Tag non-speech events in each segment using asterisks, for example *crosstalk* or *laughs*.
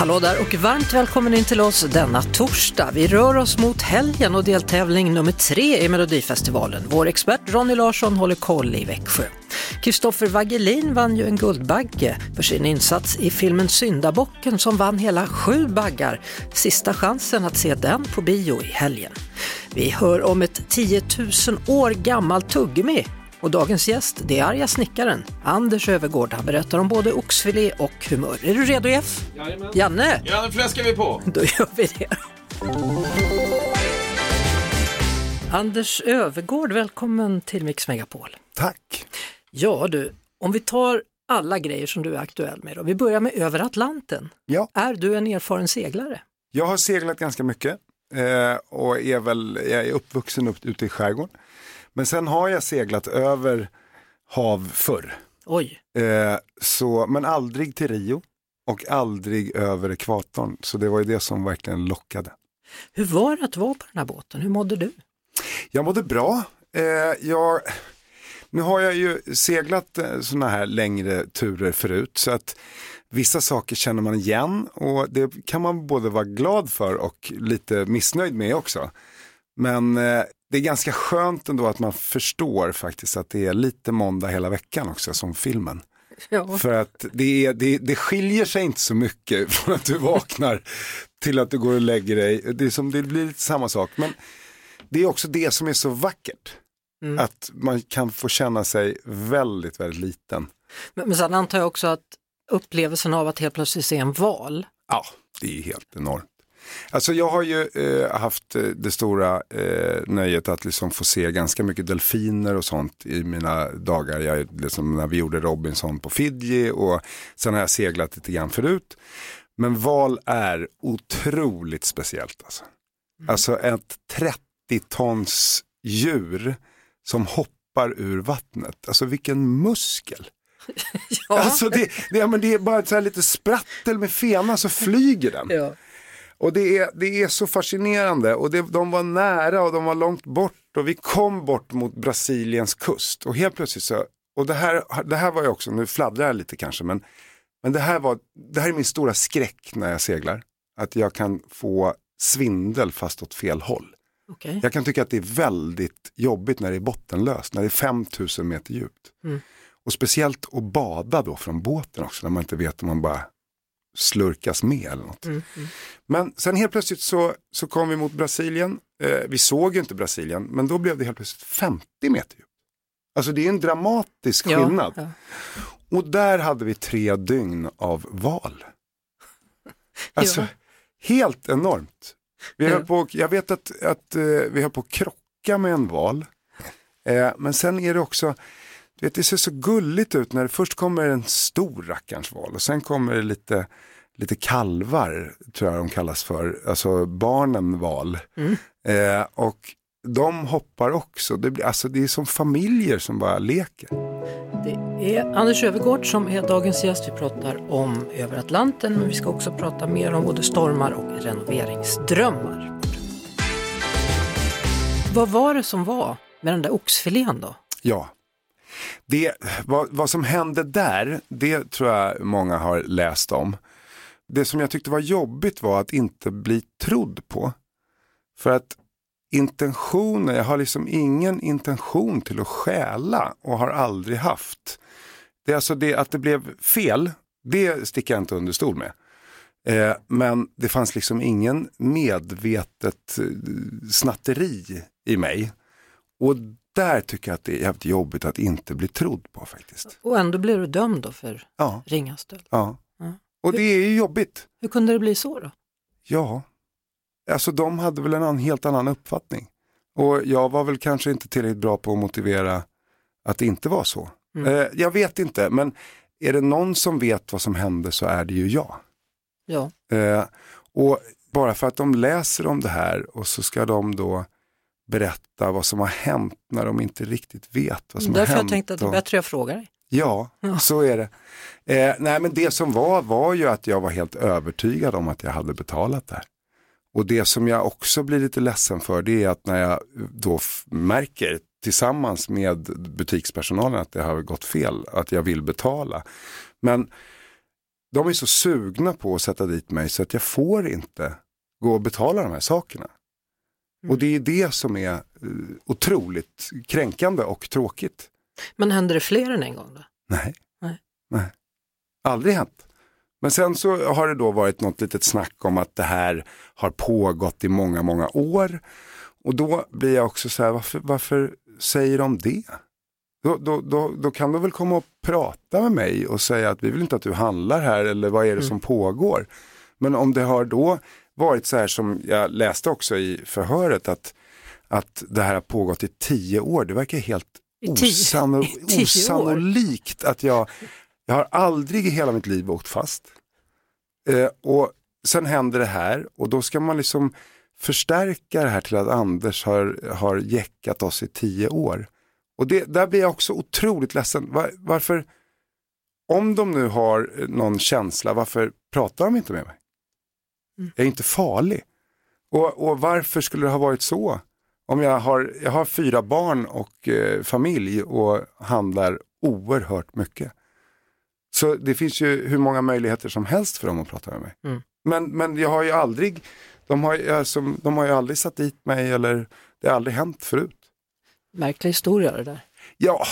Hallå där och varmt välkommen in till oss denna torsdag. Vi rör oss mot helgen och deltävling nummer tre i Melodifestivalen. Vår expert Ronny Larsson håller koll i Växjö. Kristoffer Wagelin vann ju en Guldbagge för sin insats i filmen Syndabocken som vann hela sju baggar. Sista chansen att se den på bio i helgen. Vi hör om ett 10 000 år gammalt tuggummi och dagens gäst, det är arga snickaren Anders Övergård. Han berättar om både oxfilé och humör. Är du redo Jeff? Jajamän. Janne? Ja, nu fläskar vi på. *laughs* Då gör vi det. Anders Övergård, välkommen till Mix Megapol. Tack. Ja du, om vi tar alla grejer som du är aktuell med då. Vi börjar med över Atlanten. Ja, Är du en erfaren seglare? jag har seglat ganska mycket eh, och är väl, jag är uppvuxen upp, ute i skärgården. Men sen har jag seglat över hav förr. Oj, Eh, så, men aldrig till Rio och aldrig över ekvatorn. Så det var ju det som verkligen lockade. hur var det att vara på den här båten? Hur mådde du? Jag mådde bra. Eh, jag, nu har jag ju seglat sådana här längre turer förut så att vissa saker känner man igen och det kan man både vara glad för och lite missnöjd med också. Men eh, det är ganska skönt ändå att man förstår faktiskt att det är lite måndag hela veckan också som filmen. Ja. För att det, är, det, det skiljer sig inte så mycket *laughs* från att du vaknar till att du går och lägger dig. Det, är som, det blir lite samma sak. Men det är också det som är så vackert. Att man kan få känna sig väldigt, väldigt liten. Men, men sen antar jag också att upplevelsen av att helt plötsligt se en val, Ja, det är helt enormt. Alltså jag har ju eh, haft eh, det stora eh, nöjet att liksom få se ganska mycket delfiner och sånt i mina dagar. Jag, liksom, när vi gjorde Robinson på Fiji och sen har jag seglat lite grann förut. Men val är otroligt speciellt. Alltså, alltså ett 30 tons djur som hoppar ur vattnet. Alltså vilken muskel. *laughs* Alltså det, det, ja, men det är bara så här lite sprattel med fena så flyger den. Ja. Och det är, det är så fascinerande och det, de var nära och de var långt bort och vi kom bort mot Brasiliens kust och helt plötsligt så, och det här, det här var ju också, nu fladdrar jag lite kanske, men, men det, här var, det här är min stora skräck när jag seglar. Att jag kan få svindel fast åt fel håll. okej. Jag kan tycka att det är väldigt jobbigt när det är bottenlöst, när det är 5000 meter djupt. Och speciellt att bada då från båten också, när man inte vet om man bara slurkas med eller något. Men sen helt plötsligt så, så kom vi mot Brasilien. Eh, vi såg ju inte Brasilien, men då blev det helt plötsligt 50 meter djupt. Alltså det är en dramatisk Ja, skillnad. ja. Och där hade vi tre dygn av val. *laughs* Alltså, Ja. helt enormt. Vi Ja. höll på, jag vet att, att eh, vi höll på att krocka med en val. Eh, men sen är det också, du vet, det ser så gulligt ut när det först kommer en stor rackarns val och sen kommer det lite, lite kalvar, tror jag de kallas för, alltså barnen val. Eh, och de hoppar också, det, blir, alltså, det är som familjer som bara leker. Det är Anders Övergård som är dagens gäst. Vi pratar om över Atlanten men vi ska också prata mer om både stormar och renoveringsdrömmar. Vad var det som var med den där oxfilén då? Ja. Det, vad, vad som hände där, det tror jag många har läst om. Det som jag tyckte var jobbigt var att inte bli trodd på. För att intentionen, jag har liksom ingen intention till att stjäla och har aldrig haft. Det är alltså det att det blev fel, det sticker jag inte under stol med. Eh, men det fanns liksom ingen medvetet eh, snatteri i mig. Och där tycker jag att det är jävligt jobbigt att inte bli trodd på faktiskt. Och ändå blev du dömd då för Ja, ringa stöld. ja. Ja. Och det är ju jobbigt. Hur kunde det bli så då? Ja, alltså de hade väl en helt annan uppfattning. Och jag var väl kanske inte tillräckligt bra på att motivera att det inte var så. Eh, jag vet inte, men är det någon som vet vad som hände så är det ju jag. Ja. Eh, och bara för att de läser om det här och så ska de då berätta vad som har hänt när de inte riktigt vet vad som Därför har jag hänt. tänkte att det är bättre jag frågar dig. Ja, så är det. Eh, nej men det som var var ju att jag var helt övertygad om att jag hade betalat det här. Och det som jag också blir lite ledsen för det är att när jag då märker tillsammans med butikspersonalen att det har gått fel, att jag vill betala. Men de är så sugna på att sätta dit mig så att jag får inte gå och betala de här sakerna. Och det är det som är eh, otroligt kränkande och tråkigt. Men händer det fler än en gång då? Nej. Nej. Nej. Aldrig hänt. Men sen så har det då varit något litet snack om att det här har pågått i många, många år. Och då blir jag också så här, varför, varför säger de det? Då, då, då, då kan de väl komma och prata med mig och säga att vi vill inte att du handlar här eller vad är det som pågår. Men om det har då varit så här som jag läste också i förhöret att, att det här har pågått i tio år, det verkar helt osanno, *laughs* osannolikt att jag, jag har aldrig i hela mitt liv åkt fast. Eh, och sen händer det här och då ska man liksom förstärka det här till att Anders har, har jäckat oss i tio år. Och det, där blir jag också otroligt ledsen. Var, varför, om de nu har någon känsla, varför pratar de inte med mig? Jag är inte farlig. Och, och varför skulle det ha varit så? Om jag har, jag har fyra barn och eh, familj och handlar oerhört mycket. Så det finns ju hur många möjligheter som helst för dem att prata med mig. Mm. Men, men jag har ju aldrig, de har, alltså, de har ju aldrig satt dit mig eller det har aldrig hänt förut. Märklig historia det där. Ja,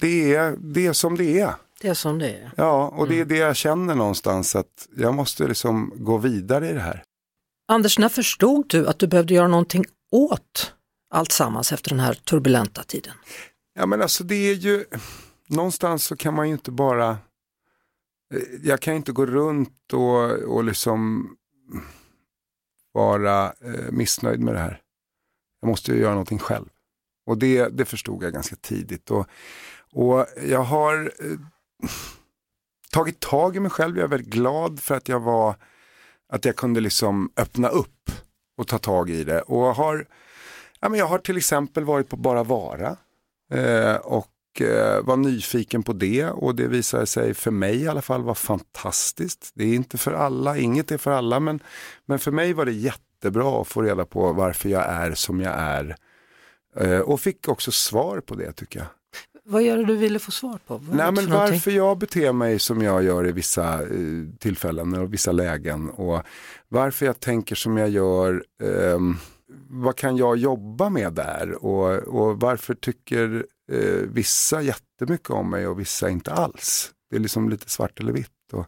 det är, det är som det är. Det är som det är. Ja, och det är det jag känner någonstans att jag måste liksom gå vidare i det här. Anders, när förstod du att du behövde göra någonting åt allt sammans efter den här turbulenta tiden? Ja men alltså det är ju, någonstans så kan man ju inte bara, eh, jag kan inte gå runt och, och liksom vara eh, missnöjd med det här. Jag måste ju göra någonting själv. Och det, det förstod jag ganska tidigt. Och, och jag har eh, tagit tag i mig själv, jag är väldigt glad för att jag var, att jag kunde liksom öppna upp och ta tag i det. Och har, ja, men jag har till exempel varit på Bara Vara eh, och eh, var nyfiken på det och det visade sig för mig i alla fall vara fantastiskt. Det är inte för alla, inget är för alla men, men för mig var det jättebra att få reda på varför jag är som jag är. Eh, och fick också svar på det tycker jag. Vad gör det du ville få svar på? Vad Nej men varför jag beter mig som jag gör i vissa eh, tillfällen och vissa lägen och varför jag tänker som jag gör. ehm, vad kan jag jobba med där och, och varför tycker eh, vissa jättemycket om mig och vissa inte alls. Det är liksom lite svart eller vitt. Och,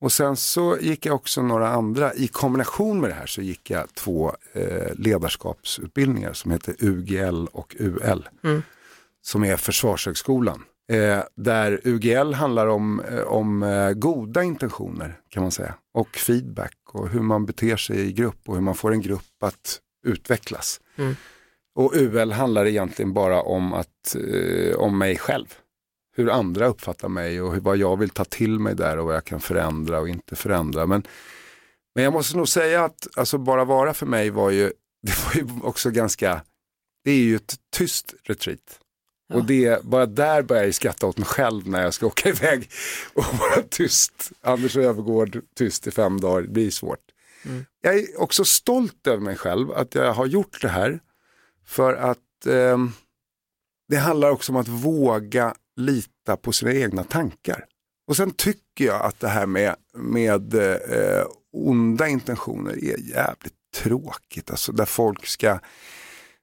och sen så gick jag också några andra, i kombination med det här så gick jag två eh, ledarskapsutbildningar som heter UGL och UL som är Försvarshögskolan. Eh, där UGL handlar om, eh, om eh, goda intentioner kan man säga. Och feedback och hur man beter sig i grupp och hur man får en grupp att utvecklas. Mm. Och UL handlar egentligen bara om, att, eh, om mig själv. Hur andra uppfattar mig och hur, vad jag vill ta till mig där och vad jag kan förändra och inte förändra. Men, men jag måste nog säga att alltså, bara vara för mig var ju, *laughs* det var ju också ganska, det är ju ett tyst retreat. Och det, bara där börjar jag skratta åt mig själv när jag ska *laughs* åka iväg och vara tyst. Anders Övergård tyst i fem dagar, det blir svårt. Jag är också stolt över mig själv att jag har gjort det här. För att ehm, det handlar också om att våga lita på sina egna tankar. Och sen tycker jag att det här med, med eh, onda intentioner är jävligt tråkigt. Alltså där folk ska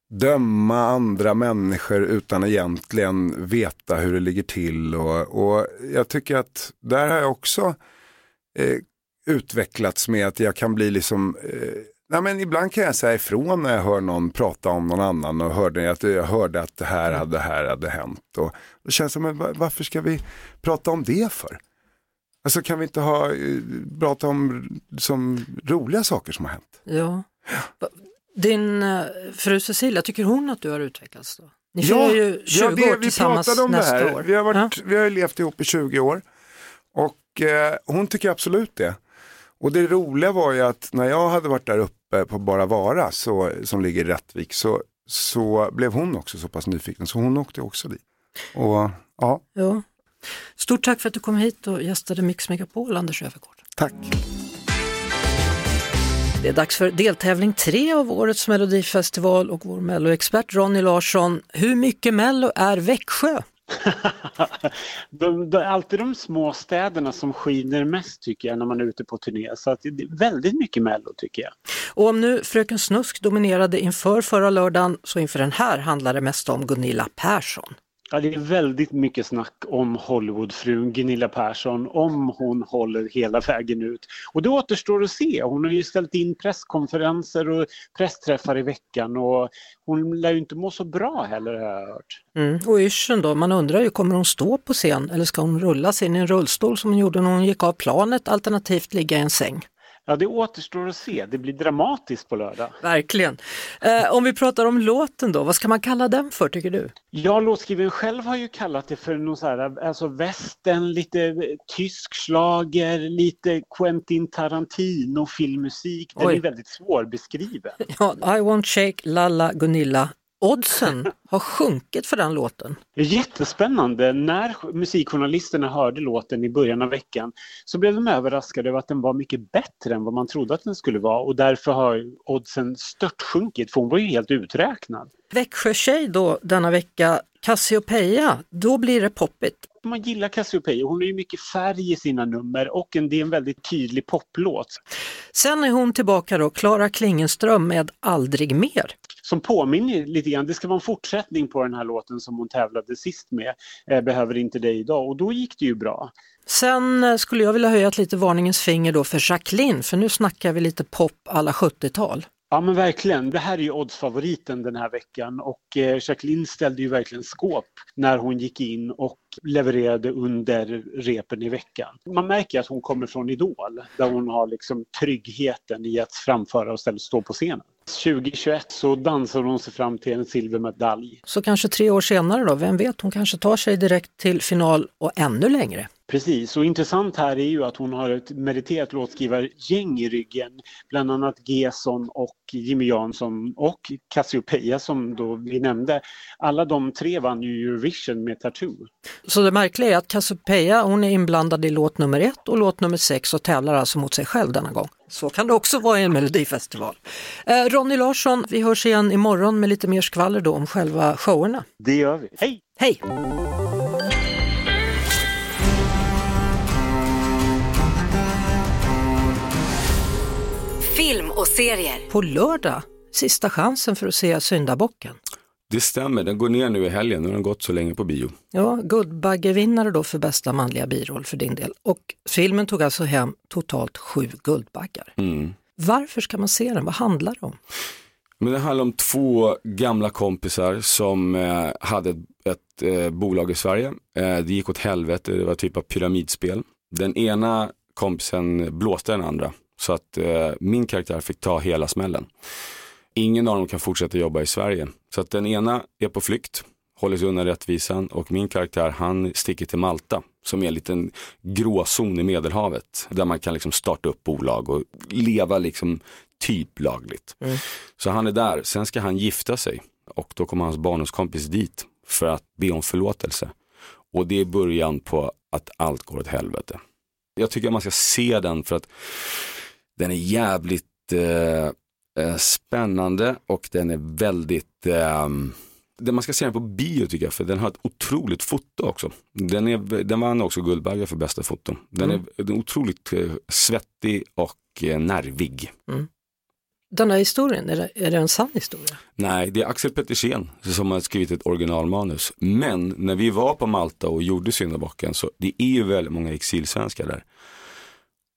döma andra människor utan egentligen veta hur det ligger till. Och, och jag tycker att där har jag också eh, utvecklats med att jag kan bli liksom eh, Nej, men ibland kan jag säga ifrån när jag hör någon prata om någon annan och hörde att jag hörde att det här hade, det här hade hänt. Och då känns det som, men varför ska vi prata om det för? Alltså kan vi inte ha, eh, prata om som roliga saker som har hänt? Ja. Va- Din eh, fru Cecilia, tycker hon att du har utvecklats då? Ni Ja, firar ju 20 ja, det, år vi tillsammans pratade om det nästa här. år. Vi har, varit, Ja. vi har levt ihop i 20 år och eh, hon tycker absolut det. Och det roliga var ju att när jag hade varit där uppe på Bara Vara, så, som ligger i Rättvik, så, så blev hon också så pass nyfiken så hon åkte också dit. Och ja, Ja. Stort tack för att du kom hit och gästade Mix Megapol, Anders Öfvergård. tack. Det är dags för deltävling tre av årets Melodifestival och vår Melloexpert Ronny Larsson. Hur mycket Mello är Växjö? *laughs* de, de, alltid de små städerna som skiner mest tycker jag när man är ute på turné. Så att det är väldigt mycket Mello tycker jag. Och om nu Fröken Snusk dominerade inför förra lördagen så inför den här handlar det mest om Gunilla Persson. Ja, det är väldigt mycket snack om Hollywoodfrun Gunilla Persson, om hon håller hela vägen ut. Och det återstår att se. Hon har ju ställt in presskonferenser och pressträffar i veckan och hon lär ju inte må så bra heller har jag hört. Mm. Och yrseln då, man undrar ju, kommer hon stå på scen eller ska hon rulla sig in i en rullstol som hon gjorde när hon gick av planet alternativt ligga i en säng? Ja, det återstår att se. Det blir dramatiskt på lördag. Verkligen. Eh, om vi pratar om låten då, vad ska man kalla den för tycker du? Jag låtskrivaren själv har ju kallat det för någon så här, alltså västern, lite tysk slager, lite Quentin Tarantino filmmusik. Den Oj. är väldigt svårbeskriven. Ja, I won't shake Lalla Gunilla. Oddsen har sjunkit för den låten. Det är jättespännande. När musikjournalisterna hörde låten i början av veckan så blev de överraskade över att den var mycket bättre än vad man trodde att den skulle vara och därför har oddsen störtsjunkit för hon var ju helt uträknad. Växjö tjej då denna vecka, Cassiopeia, då blir det poppigt. Man gillar Cassiopeia, hon har ju mycket färg i sina nummer och en, det är en väldigt tydlig poplåt. Sen är hon tillbaka då, Klara Klingenström med Aldrig mer. Som påminner lite grann, det ska vara en fortsättning på den här låten som hon tävlade sist med, eh, Behöver inte dig idag och då gick det ju bra. Sen eh, skulle jag vilja höja ett lite varningens finger då för Jacqueline, för nu snackar vi lite pop alla 70-tal. Ja men verkligen, det här är ju oddsfavoriten den här veckan och eh, Jacqueline ställde ju verkligen skåp när hon gick in och levererade under repen i veckan. Man märker att hon kommer från Idol där hon har liksom tryggheten i att framföra och ställa stå på scenen. 2021 så dansar hon sig fram till en silvermedalj. Så kanske tre år senare då, vem vet, hon kanske tar sig direkt till final och ännu längre. Precis, och intressant här är ju att hon har ett meriterat låtskrivargäng i ryggen. Bland annat Gesson och Jimmy Jansson och Cassiopeia som då vi nämnde. Alla de tre vann ju Eurovision med Tattoo. Så det märkliga är att Cassiopeia, hon är inblandad i låt nummer ett och låt nummer sex och tävlar alltså mot sig själv denna gång. Så kan det också vara i en melodifestival. Eh, Ronny Larsson, vi hörs igen imorgon med lite mer skvaller då om själva showerna. Det gör vi. Hej! Hej! Film och serier. På lördag, sista chansen för att se Syndabocken. Det stämmer, den går ner nu i helgen, nu har den gått så länge på bio. Ja, Guldbaggevinnare då för bästa manliga biroll för din del. Och filmen tog alltså hem totalt sju Guldbaggar. Mm. Varför ska man se den? Vad handlar det om? Men det handlar om två gamla kompisar som eh, hade ett, ett eh, bolag i Sverige. Eh, det gick åt helvete, det var typ av pyramidspel. Den ena kompisen blåste den andra. Så att eh, min karaktär fick ta hela smällen. Ingen av dem kan fortsätta jobba i Sverige. Så att den ena är på flykt, håller sig undan rättvisan och min karaktär han sticker till Malta som är en liten gråzon i Medelhavet där man kan liksom starta upp bolag och leva liksom typ lagligt. Så han är där, sen ska han gifta sig och då kommer hans barndomskompis dit för att be om förlåtelse. Och det är början på att allt går åt helvete. Jag tycker att man ska se den för att den är jävligt eh, eh, spännande och den är väldigt eh, man ska se den på bio tycker jag, för den har ett otroligt foto också. Den, är, den vann också Guldbagge för bästa foto. Den, är, den är otroligt eh, svettig och eh, nervig. Den här historien, är det, är det en sann historia? Nej, det är Axel Petersen som har skrivit ett originalmanus. Men när vi var på Malta och gjorde Syndabocken så det är ju väldigt många exilsvenskar där.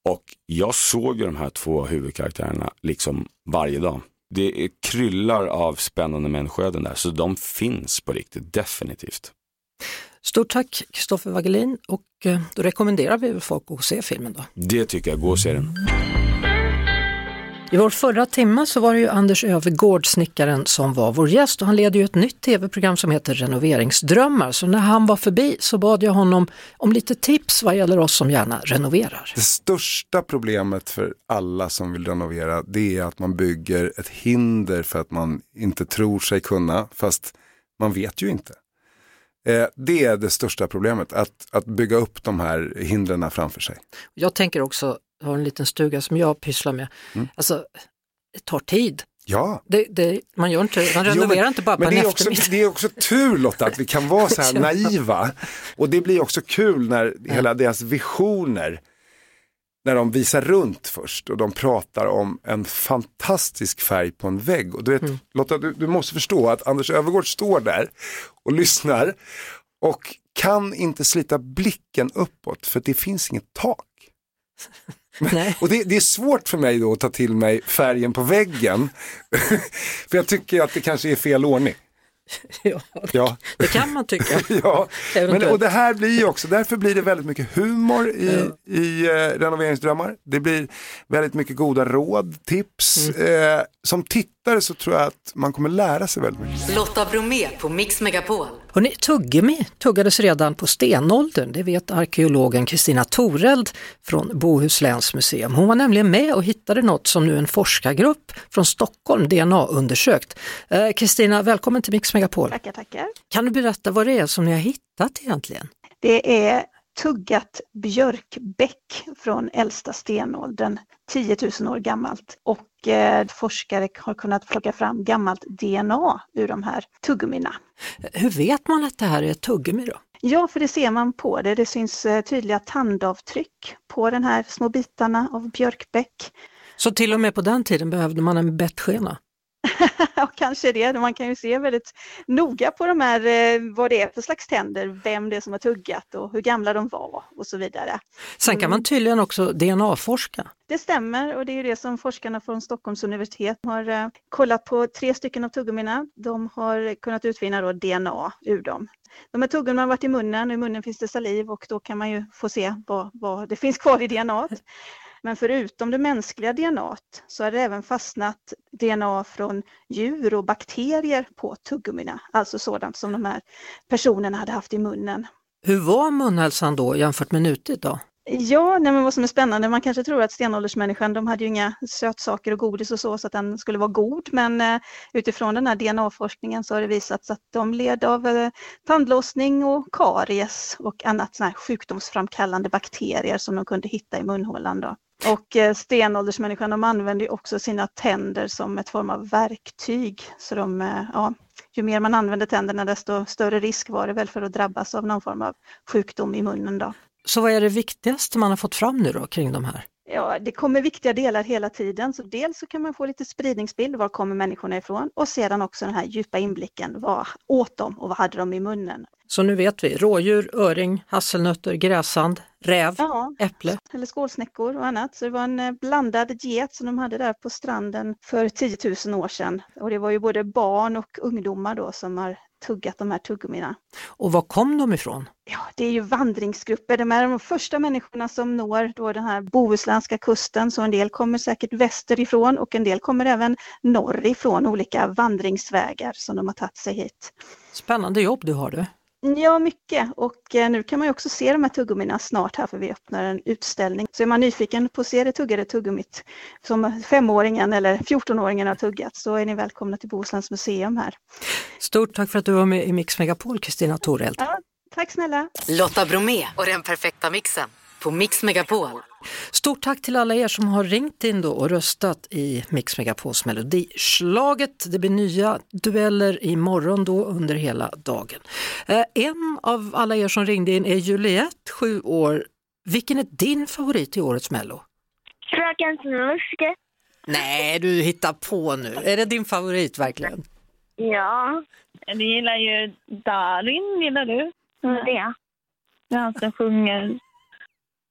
Och jag såg ju de här två huvudkaraktärerna liksom varje dag. Det är kryllar av spännande människoöden där, så de finns på riktigt, definitivt. Stort tack Kristoffer Wagelin och eh, då rekommenderar vi folk att se filmen då. Det tycker jag, gå och se den. I vår förra timma så var det ju Anders Övergård, snickaren, som var vår gäst och han leder ju ett nytt tv-program som heter Renoveringsdrömmar. Så när han var förbi så bad jag honom om lite tips vad gäller oss som gärna renoverar. Det största problemet för alla som vill renovera det är att man bygger ett hinder för att man inte tror sig kunna, fast man vet ju inte. Eh, det är det största problemet, att, att bygga upp de här hindren framför sig. Jag tänker också, har en liten stuga som jag pysslar med, Mm. alltså det tar tid. Ja, Det, det, man, gör inte, man Jo, renoverar men- inte bara på men en det är, också, det är också tur Lotta att vi kan vara så här *laughs* naiva. Och det blir också kul när hela deras visioner, när de visar runt först och de pratar om en fantastisk färg på en vägg. Och du vet, Mm. Lotta, du, du måste förstå att Anders Övergård står där och lyssnar och kan inte slita blicken uppåt för det finns inget tak. Nej. Och det, det är svårt för mig då att ta till mig färgen på väggen. *laughs* för jag tycker att det kanske är fel ordning. *laughs* Ja, Ja, det kan man tycka. *laughs* ja. Men, och det här blir ju också, därför blir det väldigt mycket humor i, i eh, renoveringsdrömmar. Det blir väldigt mycket goda råd, tips. Mm. Eh, som tittare så tror jag att man kommer lära sig väldigt mycket. Lotta Bromé på Mix Megapol. Hörrni, tuggummi tuggades redan på stenåldern, det vet arkeologen Kristina Toreld från Bohusläns museum. Hon var nämligen med och hittade något som nu en forskargrupp från Stockholm DNA undersökt. Eh, Kristina, välkommen till Mix Megapol. Tackar, tackar. Kan du berätta vad det är som ni har hittat egentligen? Det är tuggat björkbäck från äldsta stenåldern, 10 000 år gammalt. Och eh, forskare har kunnat plocka fram gammalt DNA ur de här tuggummina. Hur vet man att det här är ett tuggummi då? Ja, för det ser man på det. Det syns eh, tydliga tandavtryck på den här små bitarna av björkbäck. Så till och med på den tiden behövde man en bettskena? *laughs* Ja, kanske det. Man kan ju se väldigt noga på de här, eh, vad det är för slags tänder, vem det är som har tuggat och hur gamla de var och så vidare. Sen kan man tydligen också DNA-forska. Det stämmer och det är ju det som forskarna från Stockholms universitet har eh, kollat på tre stycken av tuggummina. De har kunnat utvinna då DNA ur dem. De här tuggummina har varit i munnen och i munnen finns det saliv och då kan man ju få se vad, vad det finns kvar i DNA. Men förutom det mänskliga DNA så har det även fastnat DNA från djur och bakterier på tuggummina, alltså sådant som de här personerna hade haft i munnen. Hur var munhälsan då jämfört med nutid då? Ja, nej men vad som är spännande, man kanske tror att stenåldersmänniskan, de hade ju inga sötsaker och godis och så, så att den skulle vara god, men eh, utifrån den här DNA-forskningen så har det visats att de led av eh, tandlossning och karies och annat såna här sjukdomsframkallande bakterier som de kunde hitta i munhålan. Då. Och eh, stenåldersmänniskan, de använde också sina tänder som ett form av verktyg. Så de, eh, ja, ju mer man använde tänderna desto större risk var det väl för att drabbas av någon form av sjukdom i munnen. Då. Så vad är det viktigaste man har fått fram nu då kring de här? Ja, det kommer viktiga delar hela tiden. Så dels så kan man få lite spridningsbild, var kommer människorna ifrån? Och sedan också den här djupa inblicken, vad åt de och vad hade de i munnen? Så nu vet vi, rådjur, öring, hasselnötter, gräsand, räv, Ja, äpple. eller skålsnäckor och annat. Så det var en eh, blandad get som de hade där på stranden för 10 000 år sedan. Och det var ju både barn och ungdomar då som har tuggat de här tuggummina. Och var kom de ifrån? Ja, det är ju vandringsgrupper. De är de första människorna som når då den här bohuslänska kusten. Så en del kommer säkert västerifrån och en del kommer även norrifrån olika vandringsvägar som de har tagit sig hit. Spännande jobb du har du. Ja, mycket. Och eh, nu kan man ju också se de här tuggummina snart här för vi öppnar en utställning. Så är man nyfiken på att se det tuggade tuggummit som femåringen eller 14-åringen har tuggat så är ni välkomna till Bohusläns museum här. Stort tack för att du var med i Mix Megapol, Kristina Toreld. Ja, tack snälla! Lotta Bromé och den perfekta mixen på Mix Megapol. Stort tack till alla er som har ringt in då och röstat i Mix Megapols melodislaget. Det blir nya dueller imorgon då under hela dagen. Eh, en av alla er som ringde in är Juliette, sju år. Vilken är din favorit i årets Mello? Fröken Snusk. Nej, du hittar på nu. Är det din favorit verkligen? Ja. Du gillar ju Darin, gillar du? Det? Det är han som sjunger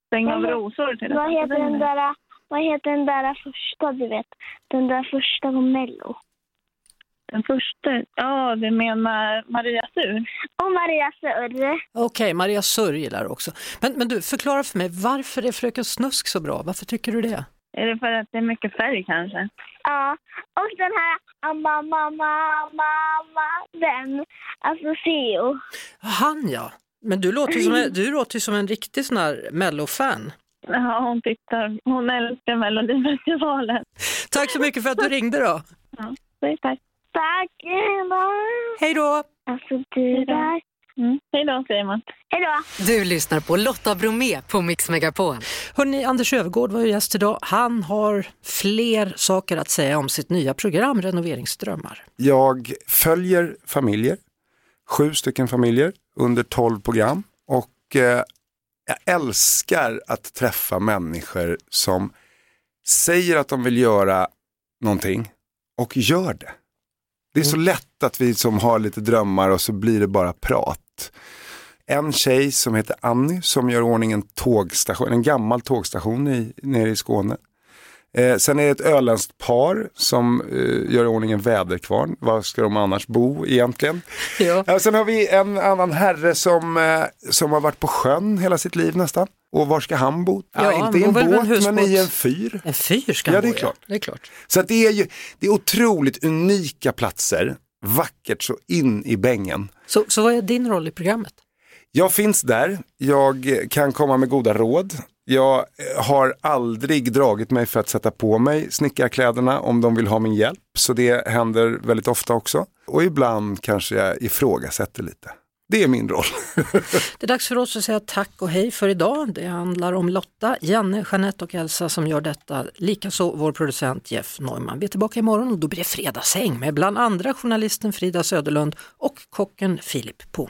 Säng av rosor till Vad heter den där, vad heter den där första, du vet? Den där första på Mello. Den första, ja du menar Maria Sur? Och Maria Surr. Okej, Maria Surr gillar också. Men, men du, förklara för mig, varför är Fröken Snusk så bra? Varför tycker du det? Är det för att det är mycket färg kanske? Ja, och den här mamma, mamma, mamma, den. Alltså Theo. Han ja. Men du låter ju som en, du låter som en riktig sån här mellofan. Ja, hon tittar. Hon älskar Melodifestivalen. Tack så mycket för att du ringde då. Ja, tack. Tack. Hej då. Alltså du där. Mm. Hej då säger man. Hej då. Du lyssnar på Lotta Bromé på Mix Megapol. Hörrni, Anders Övergård var ju gäst idag. Han har fler saker att säga om sitt nya program Renoveringsdrömmar. Jag följer familjer, sju stycken familjer under tolv program och eh, jag älskar att träffa människor som säger att de vill göra någonting och gör det. Det är så lätt att vi som har lite drömmar och så blir det bara prat. En tjej som heter Annie som gör i ordning en tågstation, en gammal tågstation i, nere i Skåne. Eh, sen är det ett öländskt par som eh, gör i ordning en väderkvarn. Var ska de annars bo egentligen? *laughs* Ja. Eh, sen har vi en annan herre som, eh, som har varit på sjön hela sitt liv nästan. Och var ska han bo? Ja, Ja, han inte i en båt men i en fyr. En fyr ska Ja, han det är bo klart. Det är klart. Så det är ju det är otroligt unika platser. Vackert så in i bängen. Så, så vad är din roll i programmet? Jag finns där, jag kan komma med goda råd. Jag eh, har aldrig dragit mig för att sätta på mig snickarkläderna om de vill ha min hjälp. Så det händer väldigt ofta också. Och ibland kanske jag ifrågasätter lite. Det är min roll. *laughs* Det är dags för oss att säga tack och hej för idag. Det handlar om Lotta, Janne, Jeanette och Elsa som gör detta. Likaså vår producent Jeff Neumann. Vi är tillbaka imorgon och då blir det fredagshäng med bland andra journalisten Frida Söderlund och kocken Filip Poon.